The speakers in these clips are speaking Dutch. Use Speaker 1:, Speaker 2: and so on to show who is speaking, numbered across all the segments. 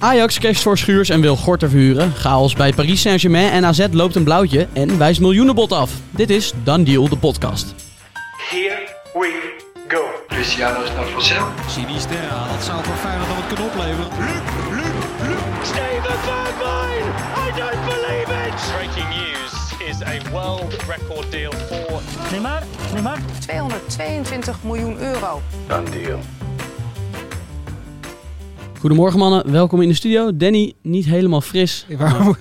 Speaker 1: Ajax casht voor Schuurs en wil Gorter verhuren. Chaos bij Paris Saint-Germain en AZ loopt een blauwtje en wijst miljoenenbod af. Dit is Dan Deal, de podcast.
Speaker 2: Here we go. Luciano is naar Vassel.
Speaker 3: Sinisterra, dat zou voor Feyenoord dan het kunnen opleveren.
Speaker 4: Steven Bergwijn! I don't believe it!
Speaker 5: Breaking news is a world record deal for
Speaker 6: Neymar, Neymar.
Speaker 7: 222 miljoen euro.
Speaker 2: Done deal.
Speaker 1: Goedemorgen mannen, welkom in de studio. Danny, niet helemaal fris.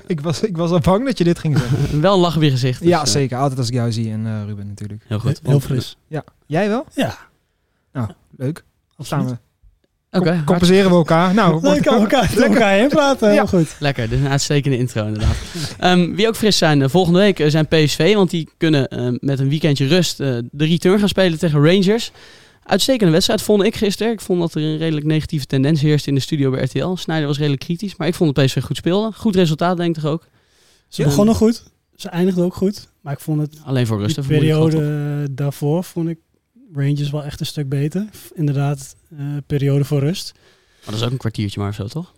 Speaker 8: Ik, was, ik was al bang dat je dit ging zeggen.
Speaker 1: Wel een lach op je gezicht. dus,
Speaker 8: ja,
Speaker 1: eh,
Speaker 8: zeker. Altijd als ik jou zie en eh, Ruben natuurlijk.
Speaker 1: Heel goed.
Speaker 6: Heel fris.
Speaker 8: Ja. Jij wel?
Speaker 6: Ja.
Speaker 8: Nou, leuk. Staan we.
Speaker 1: Oké,
Speaker 8: Com- compenseren we elkaar. Nou,
Speaker 6: kan elkaar door elkaar heen praten. Heel goed.
Speaker 1: Lekker, dit is een uitstekende intro inderdaad. Ehm, wie ook fris zijn, eh, volgende week zijn PSV, want die kunnen met een weekendje rust eh, de return gaan spelen tegen Rangers. Uitstekende wedstrijd vond ik gisteren. Ik vond dat er een redelijk negatieve tendens heerste in de studio bij RTL. Snijder was redelijk kritisch, maar ik vond dat PSV goed speelde. Goed resultaat denk ik toch ook.
Speaker 6: Ze begonnen goed. Ze eindigden ook goed. Maar ik vond het,
Speaker 1: Alleen voor rust. gehad,
Speaker 6: periode daarvoor, vond ik Rangers wel echt een stuk beter. Inderdaad, eh, periode voor rust.
Speaker 1: Maar dat is ook een kwartiertje maar of zo, toch?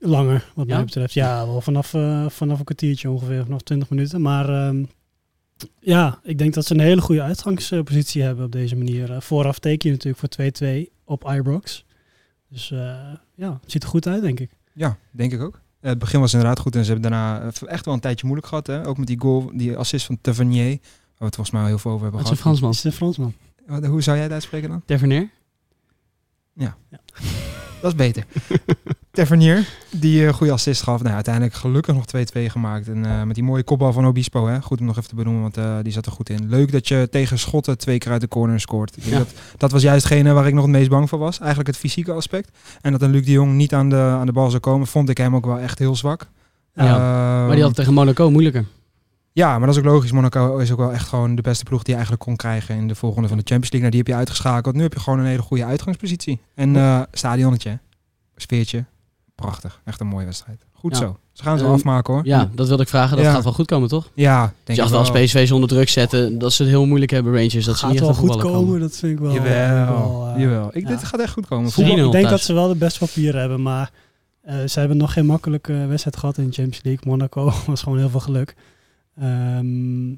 Speaker 6: Langer, wat
Speaker 1: Ja?
Speaker 6: mij betreft. Ja, wel vanaf, eh, vanaf een kwartiertje ongeveer, vanaf 20 minuten. Maar ehm, ja, ik denk dat ze een hele goede uitgangspositie hebben op deze manier. Eh, vooraf teken je natuurlijk voor 2-2 op Ibrox. Dus eh, ja, het ziet er goed uit, denk ik.
Speaker 8: Ja, denk ik ook. Eh, het begin was inderdaad goed en ze hebben daarna echt wel een tijdje moeilijk gehad. Hè? Ook met die goal, die assist van Tavernier. Waar we het volgens mij al heel veel over hebben
Speaker 1: Dat is een
Speaker 8: gehad.
Speaker 1: Fransman.
Speaker 6: Is het een Fransman?
Speaker 8: Hoe zou jij het uitspreken dan?
Speaker 1: Tavernier?
Speaker 8: Dat is beter. Tavernier, die een goede assist gaf. Nou, uiteindelijk gelukkig nog 2-2 gemaakt. En eh, met die mooie kopbal van Obispo. Hè? Goed om nog even te benoemen, want eh, die zat er goed in. Leuk dat je tegen Schotten twee keer uit de corner scoort.
Speaker 1: Ja.
Speaker 8: dat, dat was juist hetgene waar ik nog het meest bang voor was. Eigenlijk het fysieke aspect. En dat een Luc de Jong niet aan de, aan de bal zou komen, vond ik hem ook wel echt heel zwak.
Speaker 1: Ja,
Speaker 8: Ehm,
Speaker 1: Maar die had tegen Monaco moeilijker.
Speaker 8: Ja, maar dat is ook logisch. Monaco is ook wel echt gewoon de beste ploeg die je eigenlijk kon krijgen in de volgende van de Champions League. Nou, die heb je uitgeschakeld. Nu heb je gewoon een hele goede uitgangspositie. En eh stadionnetje, sfeertje, prachtig. Echt een mooie wedstrijd. Goed
Speaker 1: Ja.
Speaker 8: zo. Ze gaan het wel
Speaker 1: Ehm,
Speaker 8: afmaken hoor.
Speaker 1: Ja, dat wilde ik vragen. Dat
Speaker 8: Ja.
Speaker 1: gaat wel goed komen, toch?
Speaker 8: Ja,
Speaker 1: Dus
Speaker 8: denk
Speaker 1: je
Speaker 8: ik
Speaker 1: had wel
Speaker 8: wel.
Speaker 1: als PSV ze onder druk zetten, dat ze het heel moeilijk hebben, Rangers. Dat ze
Speaker 6: gaat
Speaker 1: niet
Speaker 6: wel goed
Speaker 1: voetballen
Speaker 6: komen, dat vind ik wel.
Speaker 8: Jawel,
Speaker 6: wel, eh,
Speaker 8: jawel. Ik,
Speaker 6: ja.
Speaker 8: Dit gaat echt goed komen.
Speaker 1: Voetbal-
Speaker 6: ik denk
Speaker 1: 3-0
Speaker 6: dat ze wel de best papier hebben, maar eh, ze hebben nog geen makkelijke wedstrijd gehad in de Champions League. Monaco was gewoon heel veel geluk. Ehm,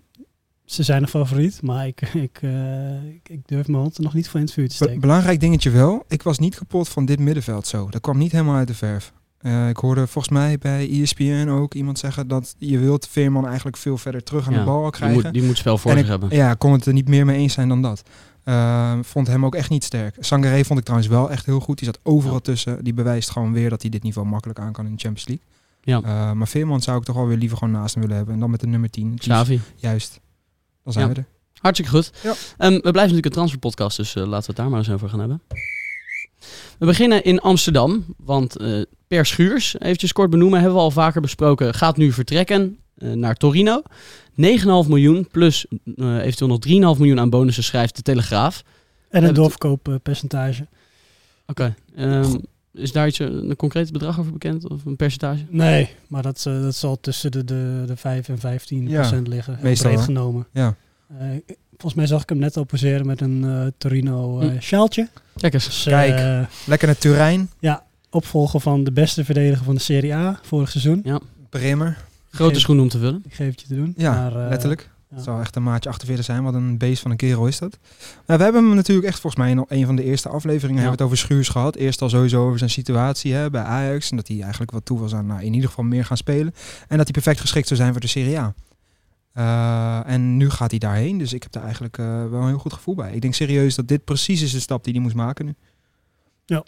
Speaker 6: ze zijn een favoriet, maar ik, ik, eh, ik, ik durf mijn hand er nog niet voor in het vuur te
Speaker 8: Be-
Speaker 6: steken.
Speaker 8: belangrijk dingetje wel. Ik was niet kapot van dit middenveld zo. Dat kwam niet helemaal uit de verf. Eh, ik hoorde volgens mij bij ESPN ook iemand zeggen dat je wilt Veerman eigenlijk veel verder terug aan
Speaker 1: Ja,
Speaker 8: de bal
Speaker 1: Die
Speaker 8: krijgen.
Speaker 1: moet, die moet spel voor zich
Speaker 8: ik,
Speaker 1: hebben.
Speaker 8: Ja, kon het er niet meer mee eens zijn dan dat. Eh, vond hem ook echt niet sterk. Sangaré vond ik trouwens wel echt heel goed. Die zat overal tussen. Die bewijst gewoon weer dat hij dit niveau makkelijk aan kan in de Champions League.
Speaker 1: Ja.
Speaker 8: Eh, maar Veerman zou ik toch wel weer liever gewoon naast hem willen hebben. En dan met de nummer 10. Het liefst-
Speaker 1: Xavi.
Speaker 8: Juist. Dan zijn
Speaker 1: Ja.
Speaker 8: we er.
Speaker 1: Hartstikke goed.
Speaker 8: Ja.
Speaker 1: Ehm, we blijven natuurlijk een transferpodcast, dus eh, laten we het daar maar eens over gaan hebben. We beginnen in Amsterdam, want eh, Per Schuurs, eventjes kort benoemen, hebben we al vaker besproken, gaat nu vertrekken naar Torino. 9,5 miljoen plus eh, eventueel nog 3,5 miljoen aan bonussen schrijft de Telegraaf.
Speaker 6: En een
Speaker 1: het-
Speaker 6: doorverkooppercentage.
Speaker 1: Oké. ehm, is daar iets, eh, een concreet bedrag over bekend of een percentage?
Speaker 6: Nee, maar dat, eh, dat zal tussen de, de, de 5 en 15
Speaker 8: Ja,
Speaker 6: procent liggen.
Speaker 8: meestal
Speaker 6: breed genomen.
Speaker 8: Ja.
Speaker 6: Eh, volgens mij zag ik hem net al poseren met een eh, Torino eh
Speaker 1: Hm.
Speaker 6: sjaaltje.
Speaker 1: Kijk eens.
Speaker 6: Dus,
Speaker 8: Kijk.
Speaker 6: eh,
Speaker 8: Lekker naar Turijn.
Speaker 6: opvolger van de beste verdediger van de Serie A vorig seizoen.
Speaker 8: Bremer.
Speaker 1: Grote
Speaker 6: Geef-
Speaker 1: schoen om te vullen.
Speaker 6: Ik geef het je te doen.
Speaker 8: Ja,
Speaker 6: Maar, eh,
Speaker 8: letterlijk. Het zal echt een maatje 48 zijn. Wat een beest van een kerel is dat. Maar we hebben hem natuurlijk echt volgens mij in een van de eerste afleveringen hebben we het over Schuurs gehad. Eerst al sowieso over zijn situatie hè, bij Ajax. En dat hij eigenlijk wat toe was aan nou, in ieder geval meer gaan spelen. En dat hij perfect geschikt zou zijn voor de Serie A. Eh, en nu gaat hij daarheen. Dus ik heb daar eigenlijk eh, wel een heel goed gevoel bij. Ik denk serieus dat dit precies is de stap die hij moest maken nu.
Speaker 1: Ja,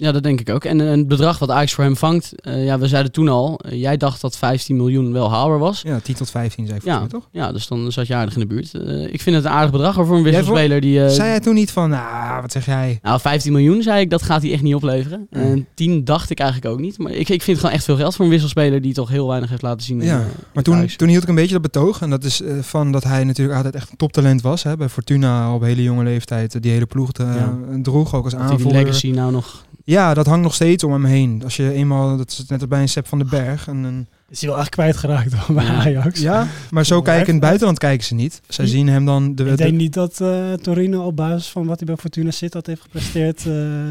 Speaker 1: dat denk ik ook. En eh, het bedrag wat Ajax voor hem vangt, eh, ja, we zeiden toen al, eh, jij dacht dat 15 miljoen wel haalbaar was.
Speaker 8: Ja, 10 tot 15 zei ik
Speaker 1: Ja,
Speaker 8: mij, toch?
Speaker 1: ja, dus dan zat je aardig in de buurt. Ik vind het een aardig bedrag voor een wisselspeler die...
Speaker 8: zei jij toen niet van, nou, wat zeg jij?
Speaker 1: Nou, 15 miljoen zei ik, dat gaat hij echt niet opleveren. En 10 dacht ik eigenlijk ook niet. Maar ik, ik vind het gewoon echt veel geld voor een wisselspeler die toch heel weinig heeft laten zien.
Speaker 8: Ja,
Speaker 1: in
Speaker 8: Maar toen,
Speaker 1: Ajax.
Speaker 8: toen hield ik een beetje dat betoog. En dat is van dat hij natuurlijk altijd echt een toptalent was. Hè, bij Fortuna op hele jonge leeftijd. Die hele ploeg
Speaker 1: Ja.
Speaker 8: droeg ook als
Speaker 1: Dat hij die
Speaker 8: aanvoerder.
Speaker 1: legacy nou nog...
Speaker 8: Ja, dat hangt nog steeds om hem heen. Als je eenmaal, dat is net als bij een Sepp van den Berg. En een
Speaker 6: is hij wel echt kwijtgeraakt door bij
Speaker 1: Ja.
Speaker 6: Ajax.
Speaker 8: Ja, maar zo kijken in het buitenland kijken ze niet. Zij zien hem dan... De,
Speaker 6: Ik
Speaker 8: de-
Speaker 6: denk niet dat eh, Torino op basis van wat hij bij Fortuna Sittard heeft gepresteerd eh,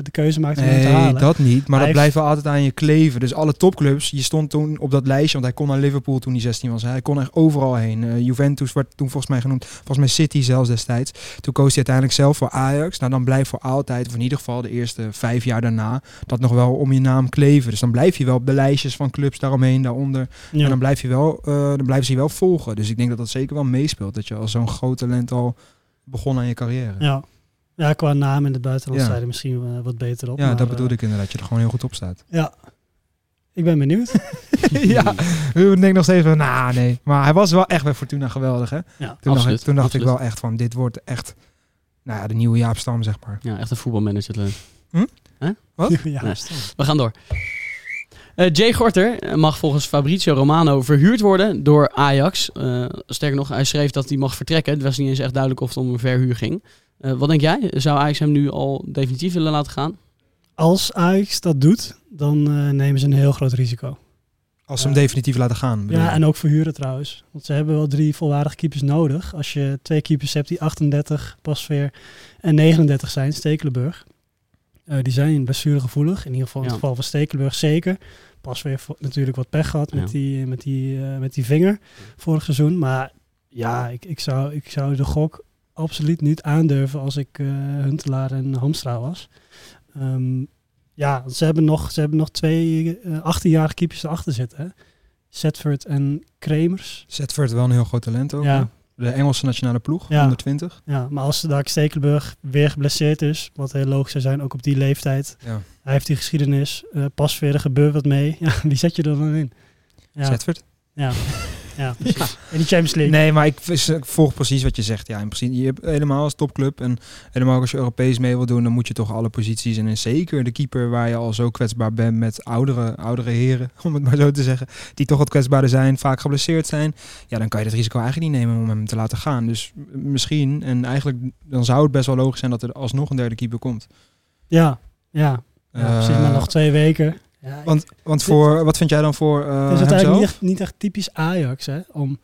Speaker 6: de keuze maakt om hem te
Speaker 8: Nee,
Speaker 6: halen.
Speaker 8: dat niet. Maar
Speaker 6: Hij
Speaker 8: dat
Speaker 6: heeft-
Speaker 8: blijft wel altijd aan je kleven. Dus alle topclubs, je stond toen op dat lijstje, want hij kon naar Liverpool toen hij 16 was. Hij kon echt overal heen. Eh, Juventus werd toen volgens mij genoemd, volgens mij City zelfs destijds. Toen koos hij uiteindelijk zelf voor Ajax. Nou, dan blijft voor altijd, of in ieder geval de eerste vijf jaar daarna, dat nog wel om je naam kleven. Dus dan blijf je wel op de lijstjes van clubs daaromheen, daaronder.
Speaker 6: Ja.
Speaker 8: En dan, blijf je wel, eh, dan blijven ze je wel volgen. Dus ik denk dat dat zeker wel meespeelt. Dat je als zo'n groot talent al begon aan je carrière. Ja,
Speaker 6: Ja. ja, qua naam in het buitenland
Speaker 8: Ja.
Speaker 6: er misschien eh, wat beter op. maar,
Speaker 8: dat bedoelde
Speaker 6: eh,
Speaker 8: ik inderdaad. Dat je er gewoon heel goed op staat.
Speaker 6: Ja, ik ben benieuwd.
Speaker 8: ja, ik denk nog steeds van, nou nee. Maar hij was wel echt bij Fortuna geweldig, hè?
Speaker 6: Ja,
Speaker 8: Toen dacht, ik, toen dacht ik wel echt van, dit wordt echt, nou ja, de nieuwe Jaap Stam, zeg maar.
Speaker 1: Ja, echt een voetbalmanager. leuk.
Speaker 8: Wat?
Speaker 6: ja.
Speaker 1: Nee. We gaan door. Eh, Jay Gorter mag volgens Fabrizio Romano verhuurd worden door Ajax. Eh, sterker nog, hij schreef dat hij mag vertrekken. Het was niet eens echt duidelijk of het om een verhuur ging. Eh, wat denk jij? Zou Ajax hem nu al definitief willen laten gaan?
Speaker 6: Als Ajax dat doet, dan eh, nemen ze een heel groot risico.
Speaker 8: Als ze hem definitief laten gaan.
Speaker 6: Ja,
Speaker 8: je?
Speaker 6: en ook verhuren trouwens. Want ze hebben wel drie volwaardige keepers nodig. Als je twee keepers hebt die 38, Pasveer en 39 zijn, Stekelenburg. Eh, die zijn blessuregevoelig. In ieder geval in
Speaker 1: Ja.
Speaker 6: het geval van Stekelenburg zeker. Pasveer vo- natuurlijk wat pech gehad met, die, met, die, eh, met die vinger vorig seizoen. Maar ja, ik, ik, zou, ik zou de gok absoluut niet aandurven als ik eh Huntelaar en Hamstra was. Ehm, ja, ze hebben nog, ze hebben nog twee eh 18-jarige keepers erachter zitten. Hè? Zetford en Kremers.
Speaker 8: Zetford wel een heel groot talent ook.
Speaker 6: Ja.
Speaker 8: De Engelse nationale ploeg,
Speaker 6: Ja.
Speaker 8: 120.
Speaker 6: Ja, maar als Dark Stekelenburg weer geblesseerd is, wat heel logisch zou zijn, ook op die leeftijd.
Speaker 8: Ja.
Speaker 6: Hij heeft die geschiedenis, eh, pas weer, er gebeurt wat mee. Ja, wie zet je er dan in? Ja,
Speaker 8: Zetford?
Speaker 6: ja. ja precies. In die Champions League.
Speaker 8: Nee, maar ik, ik volg precies wat je zegt. Ja, in principe, je hebt helemaal als topclub en helemaal als je Europees mee wil doen, dan moet je toch alle posities en zeker de keeper waar je al zo kwetsbaar bent met oudere, oudere heren, om het maar zo te zeggen, die toch wat kwetsbaarder zijn, vaak geblesseerd zijn. Ja, dan kan je het risico eigenlijk niet nemen om hem te laten gaan. Dus misschien, en eigenlijk dan zou het best wel logisch zijn dat er alsnog een derde keeper komt.
Speaker 6: Ja, ja. ja precies, maar
Speaker 8: Eh,
Speaker 6: nog twee weken. Ja,
Speaker 8: Want, want voor, wat vind jij dan voor eh
Speaker 6: het is
Speaker 8: zelf?
Speaker 6: niet echt, niet echt typisch Ajax, hè, om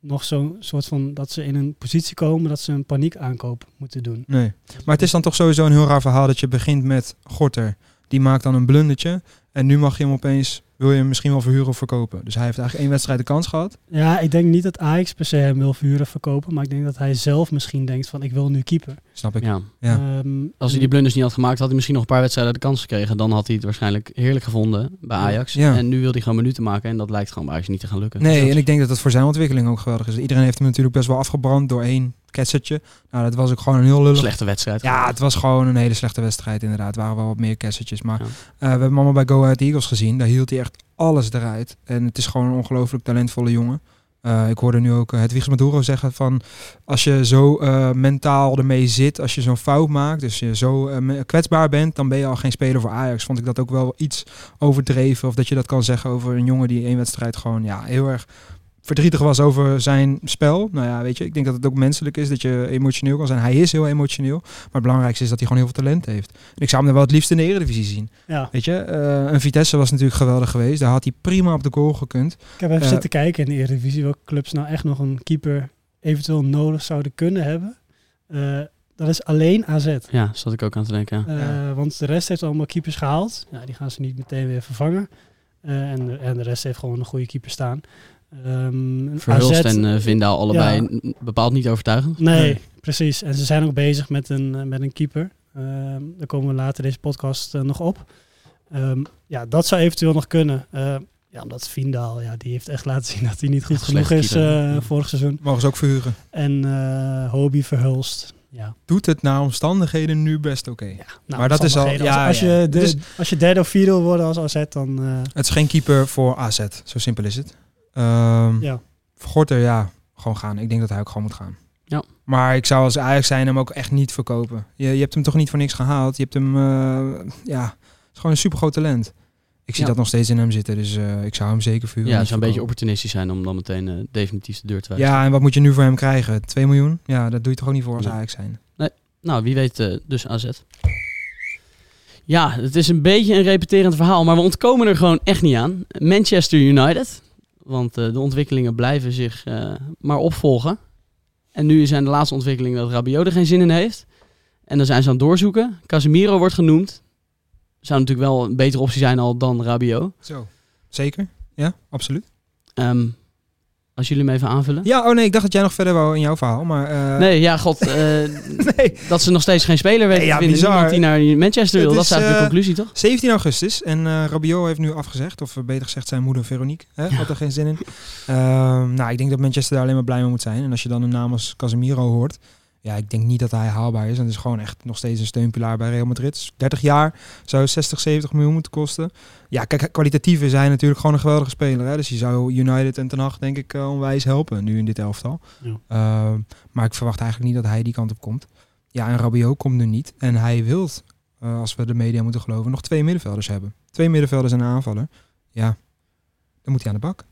Speaker 6: nog zo'n soort van, dat ze in een positie komen dat ze een paniekaankoop moeten doen.
Speaker 8: Nee. Maar het is dan toch sowieso een heel raar verhaal dat je begint met Gorter. Die maakt dan een blundertje. En nu mag je hem opeens, wil je hem misschien wel verhuren of verkopen. Dus hij heeft eigenlijk één wedstrijd de kans gehad.
Speaker 6: Ja, ik denk niet dat Ajax per se hem wil verhuren of verkopen, maar ik denk dat hij zelf misschien denkt van ik wil nu keeper.
Speaker 8: Snap ik.
Speaker 1: Ja.
Speaker 8: Ja.
Speaker 6: Ehm,
Speaker 1: Als hij die blunders niet had gemaakt, had hij misschien nog een paar wedstrijden de kans gekregen. Dan had hij het waarschijnlijk heerlijk gevonden bij Ajax.
Speaker 8: Ja.
Speaker 1: En nu wil hij gewoon minuten maken. En dat lijkt gewoon bij Ajax niet te gaan lukken.
Speaker 8: Nee,
Speaker 1: Dus
Speaker 8: en ik denk dat het voor zijn ontwikkeling ook geweldig is. Iedereen heeft hem natuurlijk best wel afgebrand door één ketsertje. Nou, dat was ook gewoon een heel lullig...
Speaker 1: Slechte wedstrijd.
Speaker 8: Ja, het was gewoon een hele slechte wedstrijd inderdaad. Het waren wel wat meer ketsertjes. Maar
Speaker 1: Ja.
Speaker 8: eh, we hebben hem allemaal bij Go Ahead Eagles gezien. Daar hield hij echt alles eruit. En het is gewoon een ongelooflijk talentvolle jongen. Eh, ik hoorde nu ook uh, Hedwigs Maduro zeggen van... als je zo eh, mentaal ermee zit, als je zo'n fout maakt... dus je zo eh, kwetsbaar bent, dan ben je al geen speler voor Ajax. Vond ik dat ook wel iets overdreven. Of dat je dat kan zeggen over een jongen die één wedstrijd gewoon ja, heel erg verdrietig was over zijn spel. Nou ja, weet je, ik denk dat het ook menselijk is dat je emotioneel kan zijn. Hij is heel emotioneel, maar het belangrijkste is dat hij gewoon heel veel talent heeft. En ik zou hem er wel het liefst in de Eredivisie zien.
Speaker 6: ja.
Speaker 8: Weet je, eh, een Vitesse was natuurlijk geweldig geweest. Daar had hij prima op de goal gekund.
Speaker 6: Ik heb even
Speaker 8: Eh,
Speaker 6: zitten kijken in de Eredivisie welke clubs nou echt nog een keeper eventueel nodig zouden kunnen hebben. Eh, dat is alleen AZ.
Speaker 1: Ja, zat ik ook aan te denken. Ja.
Speaker 6: Eh. Want de rest heeft allemaal keepers gehaald. Ja, die gaan ze niet meteen weer vervangen. Eh, en, de, en de rest heeft gewoon een goede keeper staan. Ehm
Speaker 1: Verhulst
Speaker 6: AZ
Speaker 1: en eh, Vindaal allebei
Speaker 6: Ja.
Speaker 1: bepaald niet overtuigend.
Speaker 6: Nee,
Speaker 8: Nee.
Speaker 6: precies. En ze zijn ook bezig met een, eh, met een keeper. Ehm, daar komen we later deze podcast eh, nog op. Ehm, ja, dat zou eventueel nog kunnen. Eh, ja, omdat Vindaal, ja, die heeft echt laten zien dat hij niet goed
Speaker 1: Echt
Speaker 6: genoeg is eh, vorig seizoen.
Speaker 8: Mogen ze ook verhuren.
Speaker 6: En eh Hobie Verhulst. Ja.
Speaker 8: Doet het naar omstandigheden nu best oké.
Speaker 6: ja nou,
Speaker 8: Maar dat is al-
Speaker 6: omstandigheden.
Speaker 8: ja,
Speaker 6: als, als,
Speaker 8: ja.
Speaker 6: je de,
Speaker 8: Dus-
Speaker 6: als je derde of vierde wil worden als AZ, dan... eh,
Speaker 8: Het is geen keeper voor AZ. Zo simpel is het. Ehm
Speaker 6: ja.
Speaker 8: Gorter, ja, gewoon gaan. Ik denk dat hij ook gewoon moet gaan.
Speaker 1: Ja.
Speaker 8: Maar ik zou als Ajax zijn hem ook echt niet verkopen. Je, je hebt hem toch niet voor niks gehaald. Je hebt hem, eh, ja, het is gewoon een super groot talent. Ik zie
Speaker 1: Ja.
Speaker 8: dat nog steeds in hem zitten, dus eh, ik zou hem zeker verhuren.
Speaker 1: Ja, het zou een beetje opportunistisch zijn om dan meteen eh, definitief de deur te wijzen.
Speaker 8: Ja, en wat moet je nu voor hem krijgen? 2 miljoen? Ja, dat doe je toch ook niet voor als
Speaker 1: Nee.
Speaker 8: Ajax zijn.
Speaker 1: Nou, wie weet dus AZ. Ja, het is een beetje een repeterend verhaal, maar we ontkomen er gewoon echt niet aan. Manchester United. Want eh, de ontwikkelingen blijven zich eh, maar opvolgen. En nu zijn de laatste ontwikkelingen dat Rabiot er geen zin in heeft. En dan zijn ze aan het doorzoeken. Casemiro wordt genoemd. Zou natuurlijk wel een betere optie zijn al dan Rabiot.
Speaker 8: Zo. Zeker? Ja, absoluut.
Speaker 1: Ehm, als jullie hem even aanvullen.
Speaker 8: Ja, oh nee, ik dacht dat jij nog verder wou in jouw verhaal, maar... eh,
Speaker 1: Nee, ja, god. eh,
Speaker 8: nee.
Speaker 1: dat ze nog steeds geen speler weten
Speaker 8: Nee, ja,
Speaker 1: vinden.
Speaker 8: bizar.
Speaker 1: Die naar Manchester wil. Dat is eigenlijk de
Speaker 8: eh,
Speaker 1: conclusie, toch?
Speaker 8: 17 augustus en Rabiot heeft nu afgezegd, of beter gezegd zijn moeder Veronique, hè, had er geen zin in. Ehm, nou, ik denk dat Manchester daar alleen maar blij mee moet zijn. En als je dan een naam als Casemiro hoort, ja, ik denk niet dat hij haalbaar is. En het is gewoon echt nog steeds een steunpilaar bij Real Madrid. Dus 30 jaar zou 60, 70 miljoen moeten kosten. Ja, kijk, kwalitatief is hij natuurlijk gewoon een geweldige speler. Hè? Dus die zou United en Ten Hag denk ik eh, onwijs helpen nu in dit elftal.
Speaker 6: Ja.
Speaker 8: Ehm, maar ik verwacht eigenlijk niet dat hij die kant op komt. Ja, en Rabiot komt nu niet. En hij wil, eh, als we de media moeten geloven, nog twee middenvelders hebben. Twee middenvelders en een aanvaller. Ja, dan moet hij aan de bak.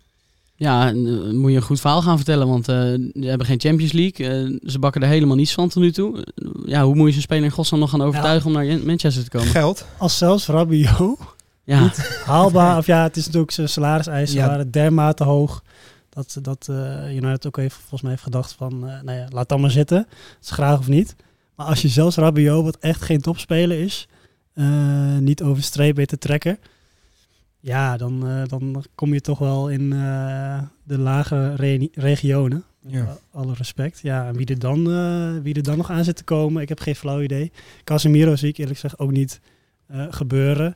Speaker 1: Ja, eh, moet je een goed verhaal gaan vertellen. Want eh, ze hebben geen Champions League. Eh, ze bakken er helemaal niets van tot nu toe. Ja, hoe moet je zo'n speler in godsnaam nog gaan overtuigen om naar Manchester te komen?
Speaker 8: Geld.
Speaker 6: Als zelfs Rabiot
Speaker 1: Ja,
Speaker 6: haalbaar, of ja, het is natuurlijk zijn salariseisen
Speaker 8: Ja.
Speaker 6: waren dermate hoog. Dat, dat eh United ook even, volgens mij heeft gedacht van, eh, nou ja, laat dan maar zitten. Het is graag of niet. Maar als je zelfs Rabiot, wat echt geen topspeler is, eh, niet over de streep weet te trekken. Ja, dan, eh, dan kom je toch wel in eh, de lage re- regionen.
Speaker 8: Ja.
Speaker 6: Alle respect. Ja, en wie er, dan, eh, wie er dan nog aan zit te komen, ik heb geen flauw idee. Casemiro zie ik eerlijk gezegd ook niet gebeuren.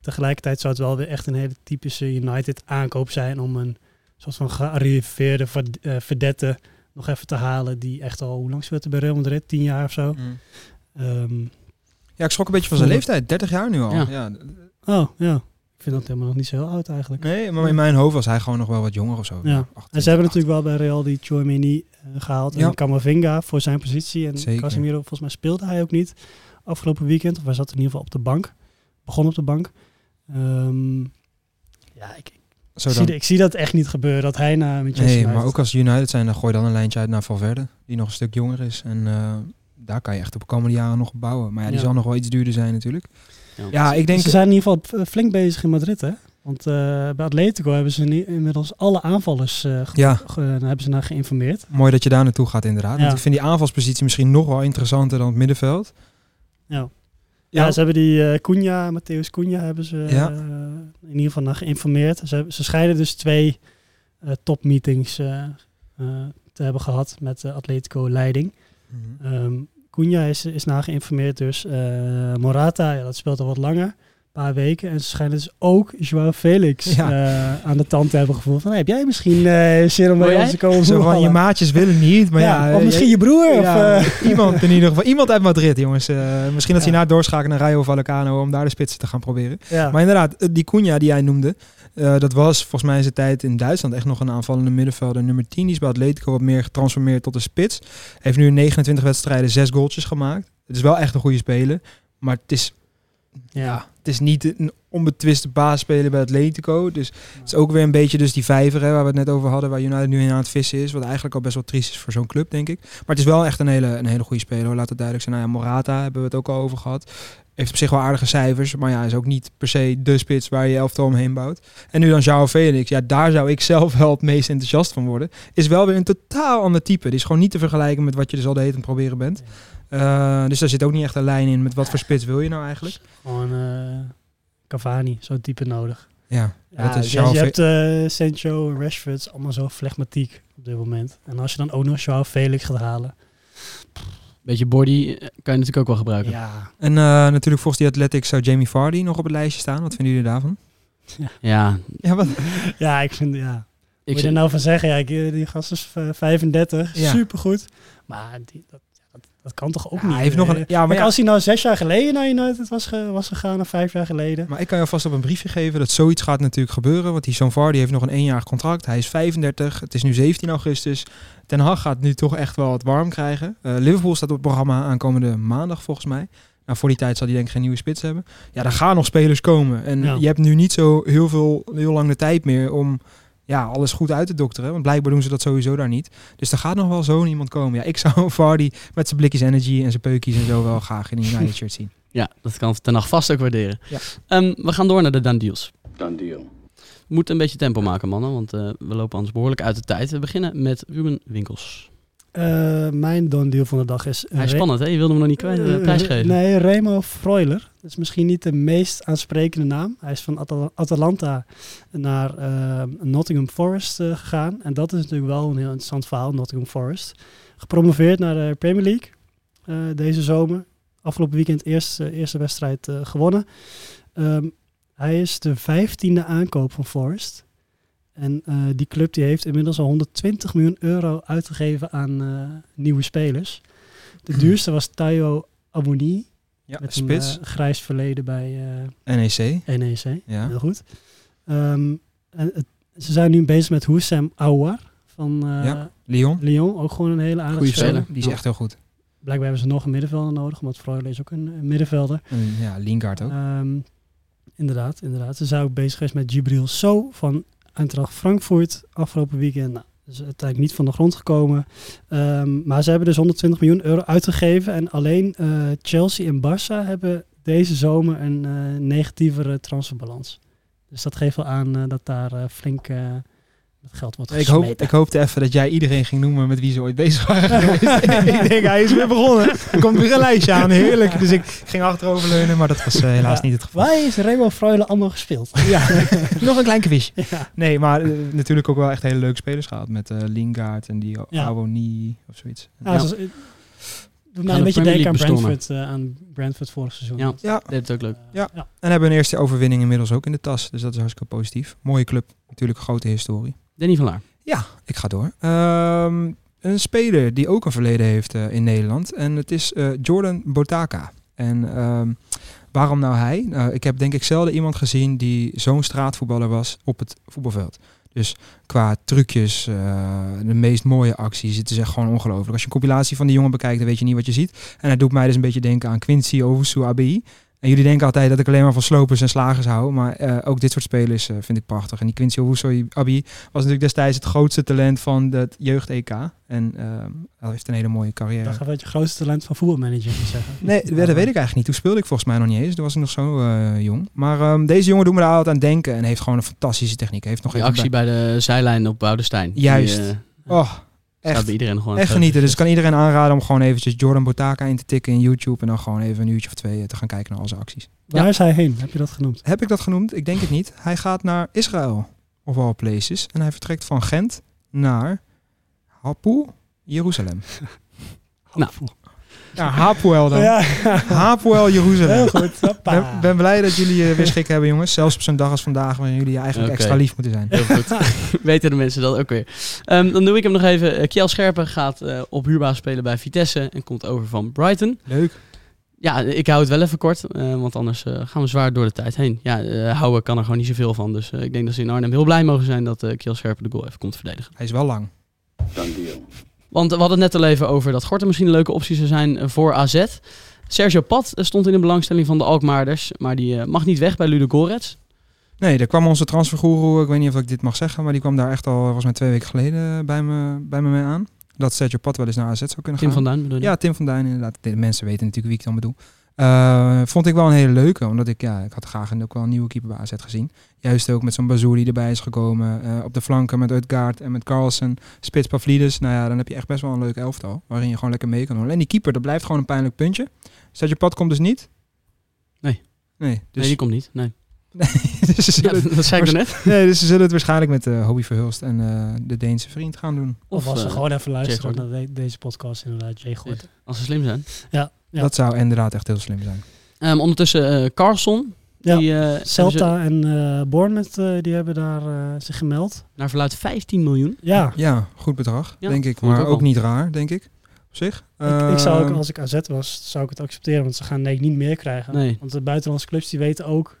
Speaker 6: Tegelijkertijd zou het wel weer echt een hele typische United aankoop zijn om een soort van gearriveerde verd- verdette nog even te halen. Die echt al, hoe lang speelt hij bij Real Madrid? Tien jaar of zo. Ehm,
Speaker 8: Ja, ik schrok een beetje van zijn leeftijd. 30 jaar nu al.
Speaker 1: Ja.
Speaker 8: Ja.
Speaker 6: oh, ja. Ik vind dat helemaal nog niet zo heel oud eigenlijk.
Speaker 8: Nee, maar in mijn hoofd was hij gewoon nog wel wat jonger of zo.
Speaker 6: Ja.
Speaker 8: 28,
Speaker 6: En ze hebben natuurlijk wel bij Real die Chouameni eh, gehaald.
Speaker 8: Ja.
Speaker 6: En Camavinga voor zijn positie. En
Speaker 8: Zeker.
Speaker 6: Casemiro, volgens mij speelde hij ook niet afgelopen weekend. Of hij zat in ieder geval op de bank. Begon op de bank. Ehm, ja, ik, zie, ik zie dat echt niet gebeuren. Dat hij naar Manchester
Speaker 8: Nee, maar ook als United zijn, dan gooi dan een lijntje uit naar Valverde. Die nog een stuk jonger is. En eh, daar kan je echt op de komende jaren nog op bouwen. Maar ja, die
Speaker 6: Ja.
Speaker 8: zal nog wel iets duurder zijn natuurlijk.
Speaker 1: Ja.
Speaker 8: Ja, ik denk...
Speaker 6: Ze zijn in ieder geval flink bezig in Madrid, hè? Want eh, bij Atletico hebben ze inmiddels alle aanvallers eh, ge-
Speaker 8: Ja,
Speaker 6: hebben ze naar geïnformeerd.
Speaker 8: mooi dat je daar naartoe gaat inderdaad.
Speaker 6: Ja.
Speaker 8: Want ik vind die aanvalspositie misschien nog wel interessanter dan het middenveld.
Speaker 6: Ja. Ja, ze hebben die eh Cunha, Matthäus Cunha, hebben ze
Speaker 8: Ja.
Speaker 6: in ieder geval naar geïnformeerd. Ze, ze scheiden dus twee eh, topmeetings te hebben gehad met de Atletico-leiding.
Speaker 8: Mhm.
Speaker 6: Ehm Cunha is, is naar geïnformeerd, dus eh, Morata, ja, dat speelt al wat langer, een paar weken. En ze schijnen dus ook Joao Felix
Speaker 8: Ja.
Speaker 6: eh, aan de tand te hebben gevoeld. Van, hey, heb jij misschien eh zin om
Speaker 1: Wil
Speaker 6: bij ons te komen
Speaker 8: Zo van, je maatjes willen niet, maar ja...
Speaker 6: of
Speaker 8: eh,
Speaker 6: misschien je broer. of, eh,
Speaker 8: iemand in ieder geval. Iemand uit Madrid, jongens. Eh, misschien dat ze
Speaker 6: Ja.
Speaker 8: na doorschakelen naar Rayo Vallecano om daar de spitsen te gaan proberen. Maar inderdaad, eh, die Cunha die jij noemde, eh, dat was volgens mij in zijn tijd in Duitsland echt nog een aanvallende middenvelder. Nummer 10, die is bij Atletico wat meer getransformeerd tot een spits. Heeft nu in 29 wedstrijden zes goaltjes gemaakt. Het is wel echt een goede speler, maar het is, ja, het is niet een onbetwiste basisspeler bij Atletico. Dus het is ook weer een beetje dus die vijver hè, waar we het net over hadden, waar United nu in aan het vissen is. Wat eigenlijk al best wel triest is voor zo'n club, denk ik. Maar het is wel echt een hele, een hele goede speler, hoor. laat het duidelijk zijn. Nou ja, Morata hebben we het ook al over gehad. Heeft op zich wel aardige cijfers, maar ja, is ook niet per se de spits waar je elftal omheen bouwt. En nu dan Joao Felix, ja, daar zou ik zelf wel het meest enthousiast van worden. Is wel weer een totaal ander type. Die is gewoon niet te vergelijken met wat je dus al de hele proberen bent. Eh, dus daar zit ook niet echt een lijn in met wat voor spits wil je nou eigenlijk.
Speaker 6: Gewoon eh, Cavani, zo'n type nodig.
Speaker 8: Ja,
Speaker 6: Ja,
Speaker 8: dat is
Speaker 6: dus
Speaker 8: Joao
Speaker 6: je hebt eh Sancho Rashford, allemaal zo flegmatiek op dit moment. En als je dan ook nog Joao Felix gaat halen.
Speaker 1: Beetje body eh, kan je natuurlijk ook wel gebruiken.
Speaker 6: Ja,
Speaker 8: En eh, natuurlijk volgens die Athletics zou Jamie Vardy nog op het lijstje staan. Wat vinden jullie daarvan?
Speaker 1: Ja,
Speaker 8: Ja, wat?
Speaker 6: ja ik vind, ja.
Speaker 1: ik
Speaker 6: Moet je er nou van zeggen, ja, die gast is eh, 35,
Speaker 8: Ja.
Speaker 6: supergoed. Maar die, dat, ja, dat, kan toch ook
Speaker 8: Ja,
Speaker 6: niet?
Speaker 8: hij heeft nog een- ja, maar ja.
Speaker 6: als hij nou zes jaar geleden naar United was, ge- was gegaan, of vijf jaar geleden.
Speaker 8: Maar ik kan je alvast op een briefje geven dat zoiets gaat natuurlijk gebeuren. Want die Sean Vardy heeft nog een eenjarig contract. Hij is 35. Het is nu 17 augustus. Ten Hag gaat nu toch echt wel wat warm krijgen. Eh, Liverpool staat op het programma aankomende maandag volgens mij. Nou, voor die tijd zal hij denk ik geen nieuwe spits hebben. Ja, er gaan nog spelers komen. En
Speaker 6: Ja.
Speaker 8: je hebt nu niet zo heel, veel, heel lang de tijd meer om ja, alles goed uit te dokteren. Want blijkbaar doen ze dat sowieso daar niet. Dus er gaat nog wel zo'n iemand komen. Ja, ik zou Vardy met zijn blikjes energy en zijn peukjes en zo wel graag in een United shirt zien.
Speaker 1: Ja, dat kan Ten Hag vast ook waarderen.
Speaker 8: Ja.
Speaker 1: Ehm, we gaan door naar de done deals.
Speaker 9: Done deal.
Speaker 1: Moet een beetje tempo maken, mannen, want eh, we lopen anders behoorlijk uit de tijd. We beginnen met Ruben Winkels.
Speaker 6: Eh, mijn don deal van de dag is...
Speaker 1: Hij is spannend, hè? Je wilde hem nog niet kwijt, eh, prijsgeven.
Speaker 6: Nee, Remo Freuler. Dat is misschien niet de meest aansprekende naam. Hij is van Atal- Atalanta naar eh, Nottingham Forest eh, gegaan. En dat is natuurlijk wel een heel interessant verhaal, Nottingham Forest. Gepromoveerd naar de Premier League eh, deze zomer. Afgelopen weekend eerste, eerste wedstrijd gewonnen. Ehm, hij is de vijftiende aankoop van Forest. En die club die heeft inmiddels al 120 miljoen euro uitgegeven aan nieuwe spelers. De duurste was Tayo Aboni.
Speaker 8: Ja,
Speaker 6: met
Speaker 8: spits,
Speaker 6: een eh, grijs verleden bij
Speaker 8: NEC.
Speaker 6: eh, NEC.
Speaker 8: Ja.
Speaker 6: Heel goed. Ehm, en het- ze zijn nu bezig met Houssam Aouar van eh,
Speaker 8: Ja. Lyon.
Speaker 6: Lyon. Ook gewoon een hele aardige
Speaker 1: Goeie
Speaker 6: speler.
Speaker 8: Die is echt heel goed.
Speaker 6: Blijkbaar hebben ze nog een middenvelder nodig, want Freuler is ook een, middenvelder.
Speaker 8: En ja, Lingard ook.
Speaker 6: Ehm, inderdaad, inderdaad. Ze zijn ook bezig geweest met Gibril So van Eintracht Frankfurt afgelopen weekend. Nou, is uiteindelijk niet van de grond gekomen. Ehm, maar ze hebben dus 120 miljoen euro uitgegeven. En alleen eh, Chelsea en Barça hebben deze zomer een eh, negatievere transferbalans. Dus dat geeft wel aan eh, dat daar flink met geld wordt
Speaker 8: Ik, hoop, ik hoopte even dat jij iedereen ging noemen met wie ze ooit bezig waren geweest. ik denk, hij is weer begonnen. Er komt weer een lijstje aan, heerlijk. Dus ik ging achteroverleunen, maar dat was eh, helaas
Speaker 6: Ja.
Speaker 8: niet het geval.
Speaker 6: Waar is Remo Freuler allemaal gespeeld?
Speaker 8: Ja, nog een klein quizje.
Speaker 6: ja.
Speaker 8: Nee, maar eh, natuurlijk ook wel echt hele leuke spelers gehad. Met eh Lingard en die
Speaker 6: Ja.
Speaker 8: Awoni of zoiets.
Speaker 6: Ja,
Speaker 1: Ja.
Speaker 6: dus, doet mij
Speaker 1: de
Speaker 6: een beetje denken aan. Brentford, aan Brentford vorig seizoen.
Speaker 1: Ja.
Speaker 8: Ja.
Speaker 1: Dat heeft het ook leuk.
Speaker 8: Ja.
Speaker 6: ja.
Speaker 8: En hebben een eerste overwinning inmiddels ook in de tas. Dus dat is hartstikke positief. Mooie club. Natuurlijk grote historie.
Speaker 1: Danny van Laar.
Speaker 8: Ja, ik ga door. Ehm, een speler die ook een verleden heeft eh, in Nederland. En het is eh, Jordan Botaka. En ehm, waarom nou hij? Nou, ik heb denk ik zelden iemand gezien die zo'n straatvoetballer was op het voetbalveld. Dus qua trucjes, eh, de meest mooie acties. Het is echt gewoon ongelooflijk. Als je een compilatie van die jongen bekijkt, dan weet je niet wat je ziet. En hij doet mij dus een beetje denken aan Quincy Owusu Abi. En jullie denken altijd dat ik alleen maar van slopers en slagers hou. Maar eh, ook dit soort spelers eh, vind ik prachtig. En die Quincy Owusu Abi was natuurlijk destijds het grootste talent van het jeugd-EK. En eh, hij heeft een hele mooie carrière.
Speaker 6: Dat gaat wat je grootste talent van voetbalmanager zeggen.
Speaker 8: Nee, dat weet ik eigenlijk niet. Toen speelde ik volgens mij nog niet eens. Toen was ik nog zo eh, jong. Maar ehm, deze jongen doet me daar altijd aan denken. En heeft gewoon een fantastische techniek. Heeft nog
Speaker 1: Die actie bij de zijlijn op Boudestein.
Speaker 8: Juist. Oh, echt,
Speaker 1: bij iedereen gewoon
Speaker 8: echt genieten. Dus ik kan iedereen aanraden om gewoon eventjes Jordan Botaka in te tikken in YouTube. En dan gewoon even een uurtje of twee eh, te gaan kijken naar al zijn acties.
Speaker 6: Waar
Speaker 1: Ja.
Speaker 6: is hij heen? Heb je dat genoemd?
Speaker 8: Heb ik dat genoemd? Ik denk het niet. Hij gaat naar Israël. Of all places. En hij vertrekt van Gent naar Hapoel, Jeruzalem.
Speaker 1: Nou.
Speaker 8: Ja, Hapoel dan.
Speaker 6: Ja,
Speaker 8: Hapoel, Jeruzalem.
Speaker 6: heel goed.
Speaker 8: Ik
Speaker 6: Hoppa.
Speaker 8: ben, ben blij dat jullie je weer schik hebben, jongens. Zelfs op zo'n dag als vandaag, waarin jullie eigenlijk extra lief moeten zijn.
Speaker 1: Heel goed. Weten de mensen dat ook weer. Ehm, dan doe ik hem nog even. Eh, Kjell Scherpen gaat eh, op huurbaas spelen bij Vitesse en komt over van Brighton.
Speaker 8: Leuk.
Speaker 1: Ja, ik hou het wel even kort, eh, want anders eh, gaan we zwaar door de tijd heen. Ja, eh, houden kan er gewoon niet zoveel van. Dus eh, ik denk dat ze in Arnhem heel blij mogen zijn dat eh Kjell Scherpen de goal even komt verdedigen.
Speaker 8: Hij is wel lang.
Speaker 1: Want we hadden het net al even over dat Gorten misschien een leuke optie zou zijn eh, voor AZ. Sergio Pat eh, stond in de belangstelling van de Alkmaarders, maar die eh, mag niet weg bij Ludo Gorets.
Speaker 8: Nee, daar kwam onze transfergoeroe, ik weet niet of ik dit mag zeggen, maar die kwam daar echt al, volgens mij twee weken geleden bij me, bij me mee aan. Dat Sergio Pat wel eens naar AZ zou kunnen
Speaker 1: Tim
Speaker 8: gaan.
Speaker 1: van Duin bedoel je?
Speaker 8: Ja, Tim van Duin inderdaad. De mensen weten natuurlijk wie ik dan bedoel. Eh, vond ik wel een hele leuke, omdat ik, ja, ik had graag een, ook wel een nieuwe keeper bij AZ gezien. Juist ook met zo'n Bazoer die erbij is gekomen. eh, op de flanken met Uitgaard en met Carlsen. Spits Pavlidis. Nou ja, dan heb je echt best wel een leuk elftal. Waarin je gewoon lekker mee kan doen. Alleen die keeper, dat blijft gewoon een pijnlijk puntje. Sergio Pat komt dus niet.
Speaker 1: Nee.
Speaker 8: Nee, dus,
Speaker 1: Nee, die komt niet. Nee.
Speaker 8: dus, ze
Speaker 1: Ja,
Speaker 8: zullen,
Speaker 1: dat zei ik net.
Speaker 8: nee, dus ze zullen het waarschijnlijk met uh, Hobby Verhulst en eh, de Deense vriend gaan doen.
Speaker 6: Of als ze gewoon even luisteren naar de- deze podcast, inderdaad. Jay.
Speaker 1: Als ze slim zijn.
Speaker 6: Ja, ja.
Speaker 8: Dat zou inderdaad echt heel slim zijn.
Speaker 1: Ehm, ondertussen eh Carlson.
Speaker 6: Ja,
Speaker 1: Die, eh,
Speaker 6: Celta en eh Bournemouth, die hebben daar eh, zich gemeld.
Speaker 1: Naar verluid 15 miljoen.
Speaker 6: Ja,
Speaker 8: Ja, goed bedrag,
Speaker 1: Ja,
Speaker 8: denk ik. Maar
Speaker 1: ook
Speaker 8: niet raar, denk ik. Op zich.
Speaker 6: ik, ik zou ook,
Speaker 8: Ehm,
Speaker 6: als ik AZ was, zou ik het accepteren. Want ze gaan denk ik niet meer krijgen.
Speaker 1: Nee.
Speaker 6: Want de buitenlandse clubs die weten ook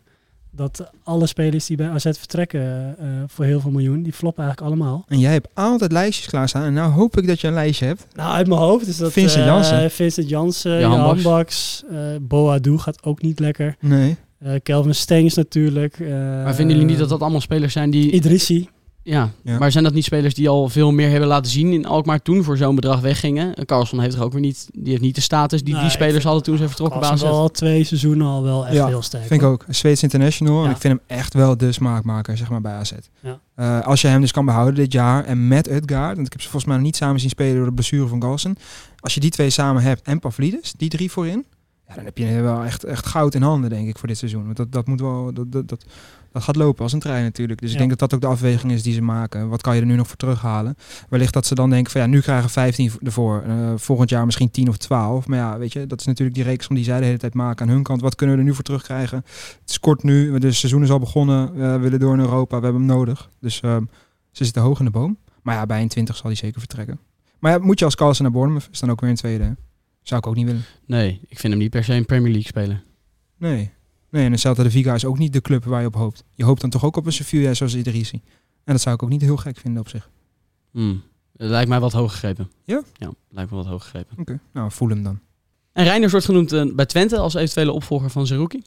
Speaker 6: dat alle spelers die bij AZ vertrekken eh, voor heel veel miljoen, die floppen eigenlijk allemaal.
Speaker 8: En jij hebt altijd lijstjes klaarstaan. En nou hoop ik dat je een lijstje hebt.
Speaker 6: Nou, uit mijn hoofd is dat
Speaker 8: Vincent
Speaker 6: eh,
Speaker 8: Jansen.
Speaker 6: Vincent Jansen,
Speaker 1: Johan
Speaker 6: Johan
Speaker 1: Baks.
Speaker 6: Baks, eh Boadu gaat ook niet lekker.
Speaker 8: Nee.
Speaker 6: Eh Kelvin Stengs natuurlijk. eh,
Speaker 1: Maar vinden jullie niet dat dat allemaal spelers zijn die...
Speaker 6: Idrissi.
Speaker 1: Ja.
Speaker 8: Ja.
Speaker 1: maar zijn dat niet spelers die al veel meer hebben laten zien in Alkmaar toen voor zo'n bedrag weggingen? En Carlson heeft er ook weer niet, die heeft niet de status die
Speaker 6: Nee,
Speaker 1: die spelers hadden toen ze vertrokken bij
Speaker 6: Carlsen
Speaker 1: AZ.
Speaker 6: wel twee seizoenen al wel echt
Speaker 8: Ja,
Speaker 6: heel sterk.
Speaker 8: Vind ik ook. Een Zweeds international. En ik vind hem echt wel de smaakmaker zeg maar, bij AZ.
Speaker 6: Ja.
Speaker 8: Eh, als je hem dus kan behouden dit jaar en met Utgaard, want ik heb ze volgens mij nog niet samen zien spelen door de blessure van Galsen. Als je die twee samen hebt en Pavlidis, die drie voorin, ja, dan heb je wel echt, echt goud in handen denk ik voor dit seizoen. Want dat, dat moet wel, dat, dat, dat, dat gaat lopen als een trein natuurlijk. Dus ik denk dat dat ook de afweging is die ze maken. Wat kan je er nu nog voor terughalen? Wellicht dat ze dan denken van ja, nu krijgen we 15 ervoor. Eh, volgend jaar misschien 10 of 12. Maar ja, weet je, dat is natuurlijk die reeks die zij de hele tijd maken aan hun kant. Wat kunnen we er nu voor terugkrijgen? Het is kort nu, het seizoen is al begonnen. Eh, we willen door in Europa, we hebben hem nodig. Dus ehm, ze zitten hoog in de boom. Maar ja, bij een 20 zal hij zeker vertrekken. Maar ja, moet je als Carlsen naar Bournemouth, is dan ook weer een tweede. hè? Zou ik ook niet willen.
Speaker 1: Nee, ik vind hem niet per se een Premier League speler.
Speaker 8: Nee. Nee, en hetzelfde de Viga is ook niet de club waar je op hoopt. Je hoopt dan toch ook op een Sevilla zoals Idrissi. En dat zou ik ook niet heel gek vinden op zich.
Speaker 1: Hmm. Het lijkt mij wat hoog gegrepen.
Speaker 8: Ja?
Speaker 1: Ja, lijkt me wat hoog gegrepen.
Speaker 8: Oké, nou voel hem dan.
Speaker 1: En Reiners wordt genoemd eh, bij Twente als eventuele opvolger van Zerouki.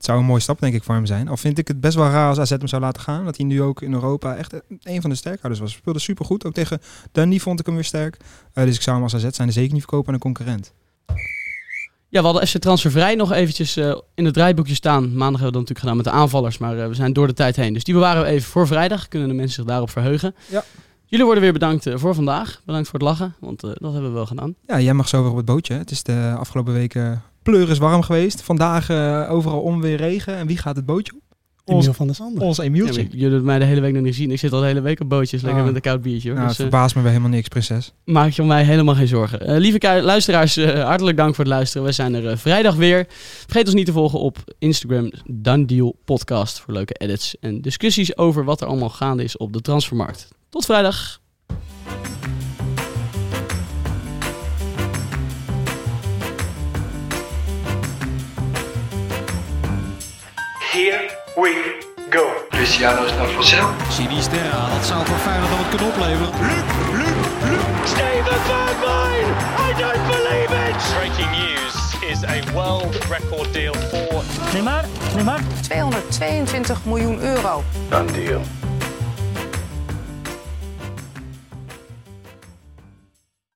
Speaker 8: Het zou een mooie stap denk ik voor hem zijn. Al vind ik het best wel raar als AZ hem zou laten gaan. Dat hij nu ook in Europa echt een van de sterkhouders was. Speelde supergoed. Ook tegen Dundee vond ik hem weer sterk. Eh, dus ik zou hem als AZ zijn zeker niet verkopen aan een concurrent.
Speaker 1: Ja, we hadden FC Transfervrij nog eventjes eh, in het draaiboekje staan. Maandag hebben we dat natuurlijk gedaan met de aanvallers, maar eh, we zijn door de tijd heen. Dus die bewaren we even voor vrijdag. Kunnen de mensen zich daarop verheugen.
Speaker 8: Ja.
Speaker 1: Jullie worden weer bedankt voor vandaag. Bedankt voor het lachen, want dat hebben we wel gedaan.
Speaker 8: Ja, jij mag zo weer op het bootje. Het is de afgelopen weken pleuris warm geweest. Vandaag eh, overal onweer regen. En wie gaat het bootje op? Ons,
Speaker 6: Emiel van der Sande.
Speaker 8: ons
Speaker 1: Ja,
Speaker 8: Emieltje.
Speaker 1: hebben mij de hele week nog niet gezien. Ik zit al de hele week op bootjes, lekker
Speaker 8: Ah.
Speaker 1: met een koud biertje. Hoor.
Speaker 8: Nou,
Speaker 1: Dus,
Speaker 8: het
Speaker 1: eh,
Speaker 8: verbaast me weer helemaal niks, prinses.
Speaker 1: maak je om mij helemaal geen zorgen. Eh, lieve luisteraars, eh, hartelijk dank voor het luisteren. We zijn er eh, vrijdag weer. Vergeet ons niet te volgen op Instagram, Deal Podcast, voor leuke edits en discussies over wat er allemaal gaande is op de transfermarkt. Tot vrijdag.
Speaker 2: We go. Luciano is naar Vassel.
Speaker 3: Sinisterra, dat zou voor Feyenoord dan wat kunnen opleveren.
Speaker 4: Steven Bergwijn! I don't believe it!
Speaker 5: Breaking news is a world record deal for
Speaker 7: 222 miljoen euro.
Speaker 2: Dan deal.